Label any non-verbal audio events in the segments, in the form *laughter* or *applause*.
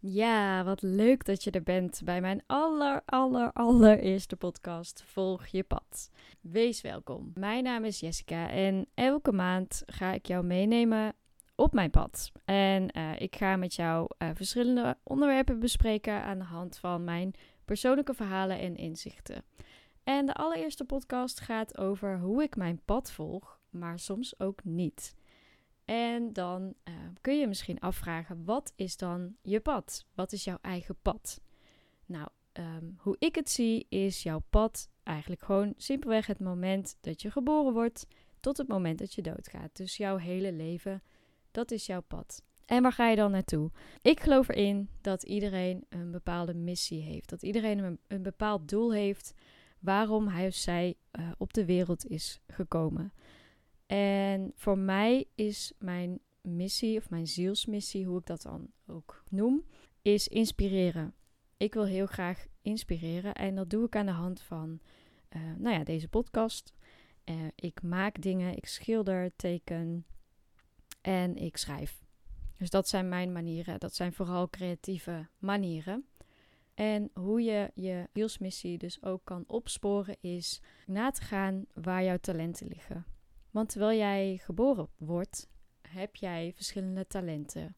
Ja, wat leuk dat je er bent bij mijn aller, aller, allereerste podcast Volg je pad. Wees welkom. Mijn naam is Jessica en elke maand ga ik jou meenemen op mijn pad. En uh, ik ga met jou uh, verschillende onderwerpen bespreken aan de hand van mijn persoonlijke verhalen en inzichten. En de allereerste podcast gaat over hoe ik mijn pad volg, maar soms ook niet. En dan uh, kun je misschien afvragen: wat is dan je pad? Wat is jouw eigen pad? Nou, um, hoe ik het zie, is jouw pad eigenlijk gewoon simpelweg het moment dat je geboren wordt tot het moment dat je doodgaat. Dus jouw hele leven, dat is jouw pad. En waar ga je dan naartoe? Ik geloof erin dat iedereen een bepaalde missie heeft. Dat iedereen een, bepaald doel heeft waarom hij of zij uh, op de wereld is gekomen. En voor mij is mijn missie, of mijn zielsmissie, hoe ik dat dan ook noem, is inspireren. Ik wil heel graag inspireren en dat doe ik aan de hand van, uh, nou ja, deze podcast. Uh, ik maak dingen, ik schilder, teken en ik schrijf. Dus dat zijn mijn manieren. Dat zijn vooral creatieve manieren. En hoe je je zielsmissie dus ook kan opsporen is na te gaan waar jouw talenten liggen. Want terwijl jij geboren wordt, heb jij verschillende talenten.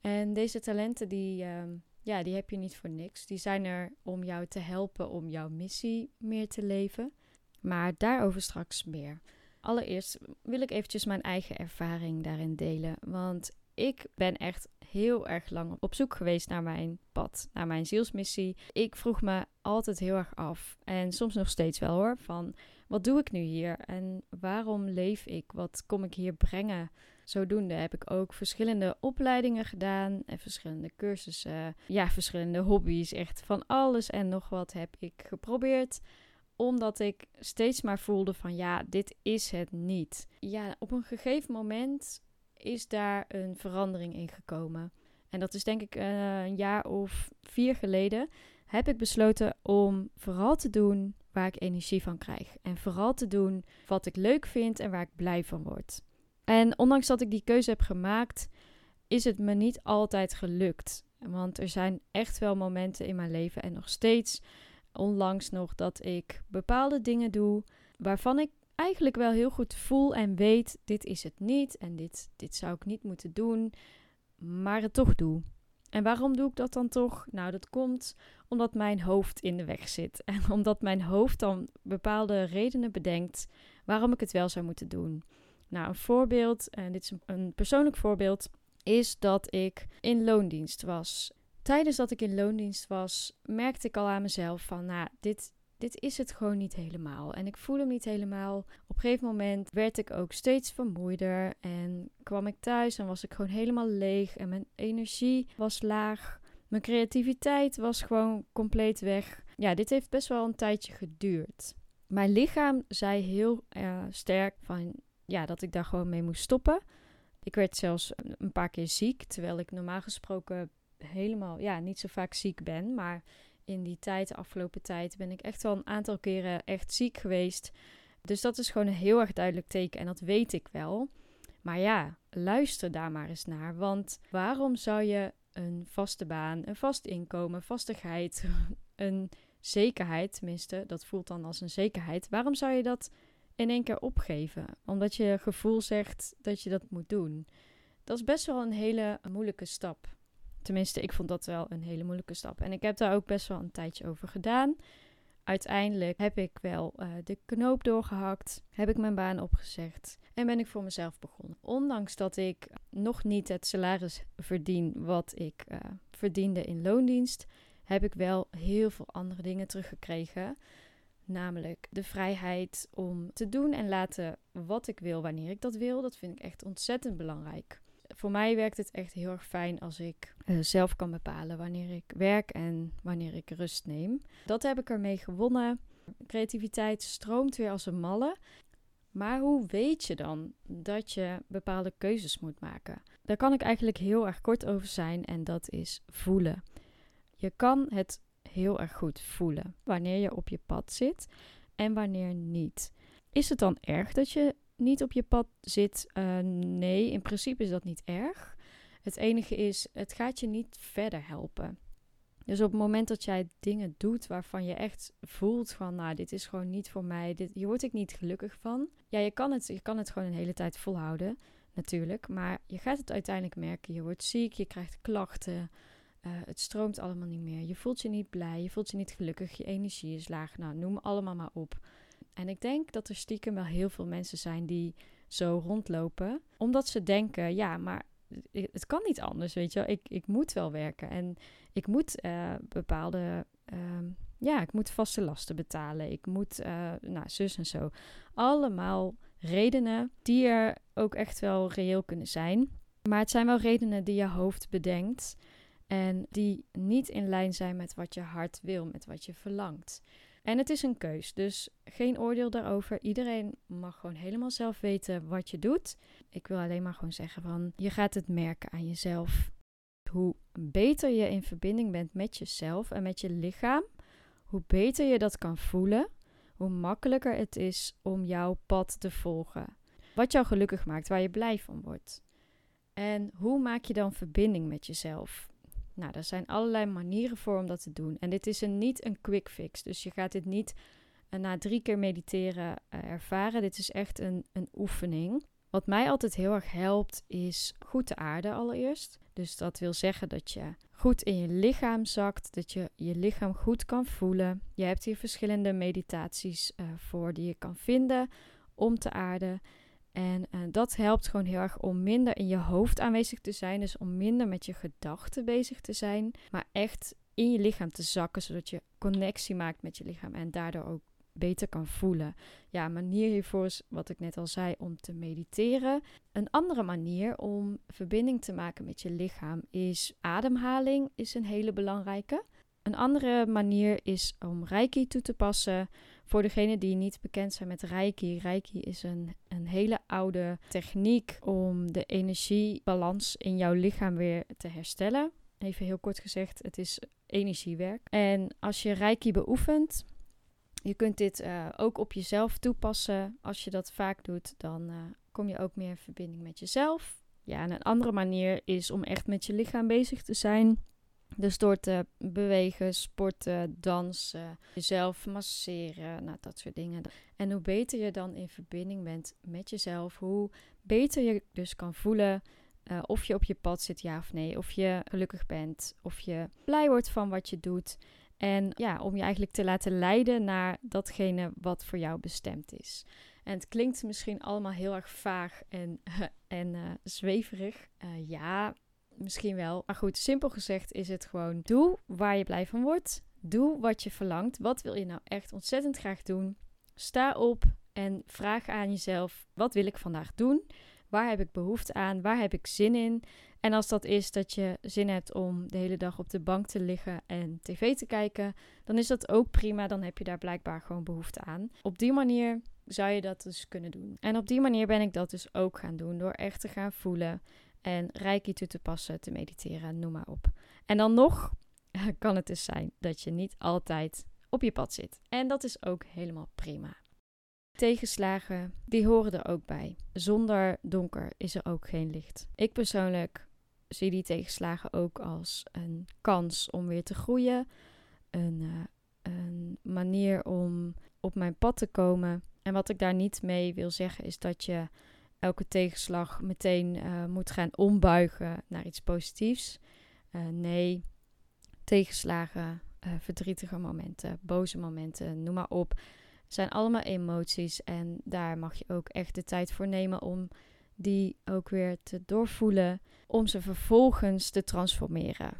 En deze talenten, die, uh, ja, die heb je niet voor niks. Die zijn er om jou te helpen om jouw missie meer te leven. Maar daarover straks meer. Allereerst wil ik eventjes mijn eigen ervaring daarin delen. Want ik ben echt heel erg lang op zoek geweest naar mijn pad, naar mijn zielsmissie. Ik vroeg me altijd heel erg af, en soms nog steeds wel hoor, van wat doe ik nu hier en waarom leef ik? Wat kom ik hier brengen? Zodoende heb ik ook verschillende opleidingen gedaan en verschillende cursussen. Ja, verschillende hobby's. Echt van alles en nog wat heb ik geprobeerd. Omdat ik steeds maar voelde van ja, dit is het niet. Ja, op een gegeven moment is daar een verandering in gekomen. En dat is denk ik uh, een jaar of vier geleden. Heb ik besloten om vooral te doen waar ik energie van krijg. En vooral te doen wat ik leuk vind en waar ik blij van word. En ondanks dat ik die keuze heb gemaakt, is het me niet altijd gelukt. Want er zijn echt wel momenten in mijn leven en nog steeds, onlangs nog, dat ik bepaalde dingen doe waarvan ik eigenlijk wel heel goed voel en weet: dit is het niet en dit, dit zou ik niet moeten doen, maar het toch doe. En waarom doe ik dat dan toch? Nou, dat komt omdat mijn hoofd in de weg zit. *laughs* En omdat mijn hoofd dan bepaalde redenen bedenkt waarom ik het wel zou moeten doen. Nou, een voorbeeld, en dit is een persoonlijk voorbeeld, is dat ik in loondienst was. Tijdens dat ik in loondienst was, merkte ik al aan mezelf van, nou, dit, dit is het gewoon niet helemaal. En ik voel hem niet helemaal. Op een gegeven moment werd ik ook steeds vermoeider en kwam ik thuis en was ik gewoon helemaal leeg en mijn energie was laag. Mijn creativiteit was gewoon compleet weg. Ja, dit heeft best wel een tijdje geduurd. Mijn lichaam zei heel uh, sterk van ja, dat ik daar gewoon mee moest stoppen. Ik werd zelfs een paar keer ziek, terwijl ik normaal gesproken helemaal ja, niet zo vaak ziek ben, maar in die tijd, de afgelopen tijd, ben ik echt wel een aantal keren echt ziek geweest. Dus dat is gewoon een heel erg duidelijk teken en dat weet ik wel. Maar ja, luister daar maar eens naar. Want waarom zou je een vaste baan, een vast inkomen, vastigheid, *laughs* een zekerheid, tenminste, dat voelt dan als een zekerheid. Waarom zou je dat in één keer opgeven? Omdat je gevoel zegt dat je dat moet doen. Dat is best wel een hele moeilijke stap. Tenminste, ik vond dat wel een hele moeilijke stap. En ik heb daar ook best wel een tijdje over gedaan. Uiteindelijk heb ik wel uh, de knoop doorgehakt, heb ik mijn baan opgezegd en ben ik voor mezelf begonnen. Ondanks dat ik nog niet het salaris verdien wat ik uh, verdiende in loondienst, heb ik wel heel veel andere dingen teruggekregen. Namelijk de vrijheid om te doen en laten wat ik wil wanneer ik dat wil. Dat vind ik echt ontzettend belangrijk voor mij werkt het echt heel erg fijn als ik uh, zelf kan bepalen wanneer ik werk en wanneer ik rust neem. Dat heb ik ermee gewonnen. Creativiteit stroomt weer als een malle. Maar hoe weet je dan dat je bepaalde keuzes moet maken? Daar kan ik eigenlijk heel erg kort over zijn en dat is voelen. Je kan het heel erg goed voelen wanneer je op je pad zit en wanneer niet. Is het dan erg dat je niet op je pad zit? Uh, nee, in principe is dat niet erg. Het enige is, het gaat je niet verder helpen. Dus op het moment dat jij dingen doet waarvan je echt voelt van, nou, dit is gewoon niet voor mij, dit, hier word ik niet gelukkig van. Ja, je kan, het, je kan het gewoon een hele tijd volhouden, natuurlijk. Maar je gaat het uiteindelijk merken. Je wordt ziek, je krijgt klachten, uh, het stroomt allemaal niet meer. Je voelt je niet blij, je voelt je niet gelukkig, je energie is laag. Nou, noem allemaal maar op. En ik denk dat er stiekem wel heel veel mensen zijn die zo rondlopen, omdat ze denken, ja, maar het kan niet anders, weet je wel. Ik, ik moet wel werken en ik moet uh, bepaalde, uh, ja, ik moet vaste lasten betalen. Ik moet, uh, nou, zus en zo. Allemaal redenen die er ook echt wel reëel kunnen zijn. Maar het zijn wel redenen die je hoofd bedenkt en die niet in lijn zijn met wat je hart wil, met wat je verlangt. En het is een keus, dus geen oordeel daarover. Iedereen mag gewoon helemaal zelf weten wat je doet. Ik wil alleen maar gewoon zeggen van je gaat het merken aan jezelf. Hoe beter je in verbinding bent met jezelf en met je lichaam, hoe beter je dat kan voelen, hoe makkelijker het is om jouw pad te volgen. Wat jou gelukkig maakt, waar je blij van wordt. En hoe maak je dan verbinding met jezelf? Nou, er zijn allerlei manieren voor om dat te doen. En dit is een, niet een quick fix. Dus je gaat dit niet uh, na drie keer mediteren uh, ervaren. Dit is echt een, een oefening. Wat mij altijd heel erg helpt, is goed te aarden allereerst. Dus dat wil zeggen dat je goed in je lichaam zakt, dat je je lichaam goed kan voelen. Je hebt hier verschillende meditaties uh, voor die je kan vinden om te aarden. En uh, dat helpt gewoon heel erg om minder in je hoofd aanwezig te zijn. Dus om minder met je gedachten bezig te zijn. Maar echt in je lichaam te zakken. Zodat je connectie maakt met je lichaam. En daardoor ook beter kan voelen. Ja, een manier hiervoor is wat ik net al zei om te mediteren. Een andere manier om verbinding te maken met je lichaam is ademhaling is een hele belangrijke. Een andere manier is om reiki toe te passen. Voor degenen die niet bekend zijn met Reiki, Reiki is een, een hele oude techniek om de energiebalans in jouw lichaam weer te herstellen. Even heel kort gezegd, het is energiewerk. En als je Reiki beoefent, je kunt dit uh, ook op jezelf toepassen. Als je dat vaak doet, dan uh, kom je ook meer in verbinding met jezelf. Ja, en een andere manier is om echt met je lichaam bezig te zijn. Dus door te bewegen, sporten, dansen, jezelf masseren, nou, dat soort dingen. En hoe beter je dan in verbinding bent met jezelf, hoe beter je dus kan voelen uh, of je op je pad zit, ja of nee. Of je gelukkig bent, of je blij wordt van wat je doet. En ja, om je eigenlijk te laten leiden naar datgene wat voor jou bestemd is. En het klinkt misschien allemaal heel erg vaag en, *laughs* en uh, zweverig. Uh, ja, Misschien wel. Maar goed, simpel gezegd is het gewoon: doe waar je blij van wordt. Doe wat je verlangt. Wat wil je nou echt ontzettend graag doen? Sta op en vraag aan jezelf: wat wil ik vandaag doen? Waar heb ik behoefte aan? Waar heb ik zin in? En als dat is dat je zin hebt om de hele dag op de bank te liggen en tv te kijken, dan is dat ook prima. Dan heb je daar blijkbaar gewoon behoefte aan. Op die manier zou je dat dus kunnen doen. En op die manier ben ik dat dus ook gaan doen door echt te gaan voelen en reiki toe te passen, te mediteren, noem maar op. En dan nog *laughs* kan het dus zijn dat je niet altijd op je pad zit. En dat is ook helemaal prima. Tegenslagen, die horen er ook bij. Zonder donker is er ook geen licht. Ik persoonlijk zie die tegenslagen ook als een kans om weer te groeien. Een, uh, een manier om op mijn pad te komen. En wat ik daar niet mee wil zeggen is dat je elke tegenslag meteen uh, moet gaan ombuigen naar iets positiefs. Uh, nee, tegenslagen, uh, verdrietige momenten, boze momenten, noem maar op, zijn allemaal emoties. En daar mag je ook echt de tijd voor nemen om die ook weer te doorvoelen, om ze vervolgens te transformeren.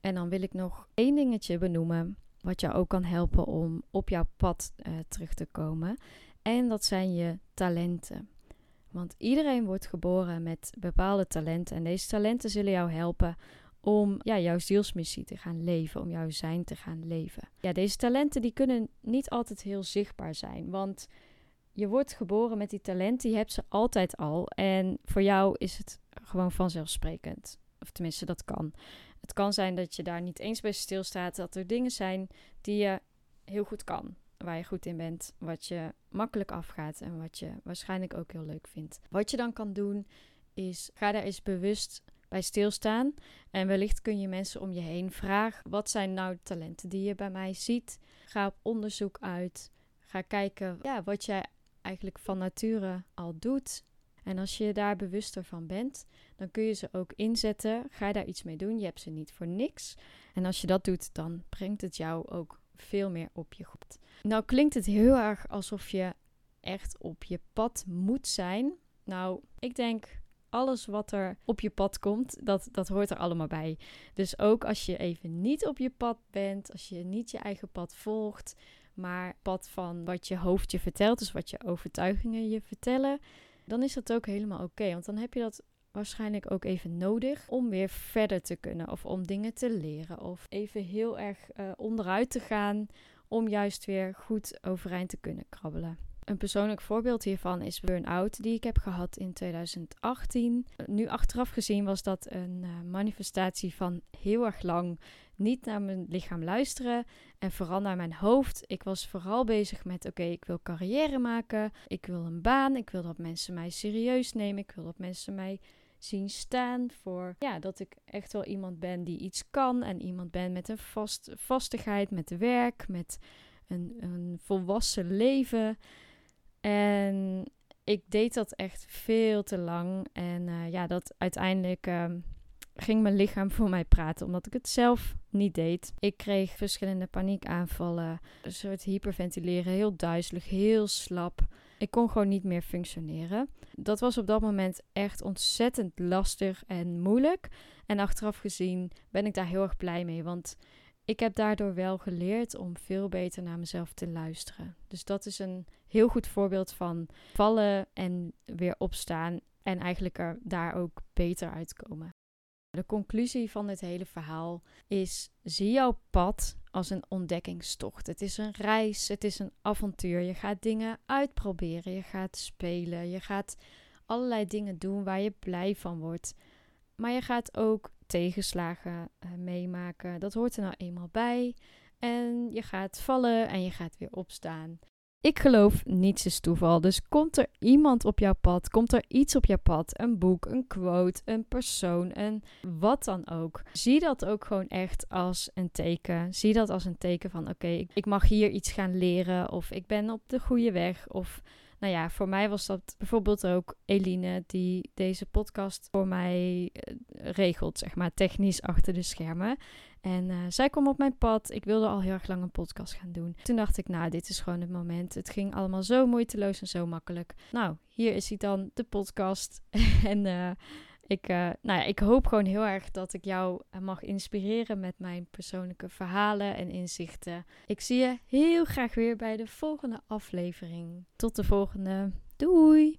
En dan wil ik nog één dingetje benoemen, wat jou ook kan helpen om op jouw pad terug te komen. En dat zijn je talenten. Want iedereen wordt geboren met bepaalde talenten. En deze talenten zullen jou helpen om ja, jouw zielsmissie te gaan leven, om jouw zijn te gaan leven. Ja, deze talenten die kunnen niet altijd heel zichtbaar zijn, want je wordt geboren met die talenten, je hebt ze altijd al. En voor jou is het gewoon vanzelfsprekend. Of tenminste, dat kan. Het kan zijn dat je daar niet eens bij stilstaat, dat er dingen zijn die je heel goed kan waar je goed in bent, wat je makkelijk afgaat en wat je waarschijnlijk ook heel leuk vindt. Wat je dan kan doen is ga daar eens bewust bij stilstaan en wellicht kun je mensen om je heen vragen: wat zijn nou talenten die je bij mij ziet? Ga op onderzoek uit. Ga kijken ja, wat jij eigenlijk van nature al doet. En als je daar bewuster van bent, dan kun je ze ook inzetten. Ga daar iets mee doen. Je hebt ze niet voor niks. En als je dat doet, dan brengt het jou ook veel meer op je goed. Nou klinkt het heel erg alsof je echt op je pad moet zijn. Nou, ik denk alles wat er op je pad komt, dat, dat hoort er allemaal bij. Dus ook als je even niet op je pad bent, als je niet je eigen pad volgt, maar pad van wat je hoofd je vertelt, dus wat je overtuigingen je vertellen, dan is dat ook helemaal oké. want dan heb je dat waarschijnlijk ook even nodig om weer verder te kunnen of om dingen te leren of even heel erg uh, onderuit te gaan om juist weer goed overeind te kunnen krabbelen. Een persoonlijk voorbeeld hiervan is burn-out die ik heb gehad in 2018. Nu achteraf gezien was dat een uh, manifestatie van heel erg lang niet naar mijn lichaam luisteren en vooral naar mijn hoofd. Ik was vooral bezig met: oké, ik wil carrière maken, ik wil een baan, ik wil dat mensen mij serieus nemen, ik wil dat mensen mij zien staan voor ja, dat ik echt wel iemand ben die iets kan en iemand ben met een vast, vastigheid, met werk, met een, een volwassen leven. En ik deed dat echt veel te lang. En uh, ja, dat uiteindelijk uh, ging mijn lichaam voor mij praten, omdat ik het zelf niet deed. Ik kreeg verschillende paniekaanvallen, een soort hyperventileren, heel duizelig, heel slap. Ik kon gewoon niet meer functioneren. Dat was op dat moment echt ontzettend lastig en moeilijk. En achteraf gezien ben ik daar heel erg blij mee, want ik heb daardoor wel geleerd om veel beter naar mezelf te luisteren. Dus dat is een heel goed voorbeeld van vallen en weer opstaan en eigenlijk er daar ook beter uitkomen. De conclusie van dit hele verhaal is: zie jouw pad als een ontdekkingstocht. Het is een reis, het is een avontuur. Je gaat dingen uitproberen, je gaat spelen, je gaat allerlei dingen doen waar je blij van wordt. Maar je gaat ook tegenslagen uh, meemaken. Dat hoort er nou eenmaal bij. En je gaat vallen en je gaat weer opstaan. Ik geloof niets is toeval. Dus komt er iemand op jouw pad, komt er iets op jouw pad, een boek, een quote, een persoon, een wat dan ook. Zie dat ook gewoon echt als een teken. Zie dat als een teken van oké, ik mag hier iets gaan leren of ik ben op de goede weg of nou ja, voor mij was dat bijvoorbeeld ook Eline, die deze podcast voor mij eh, regelt, zeg maar, technisch achter de schermen. En uh, zij kwam op mijn pad. Ik wilde al heel erg lang een podcast gaan doen. Toen dacht ik, nou, dit is gewoon het moment. Het ging allemaal zo moeiteloos en zo makkelijk. Nou, hier is hij dan, de podcast. *laughs* en uh, ik, uh, nou ja, ik hoop gewoon heel erg dat ik jou mag inspireren met mijn persoonlijke verhalen en inzichten. Ik zie je heel graag weer bij de volgende aflevering. Tot de volgende. Doei!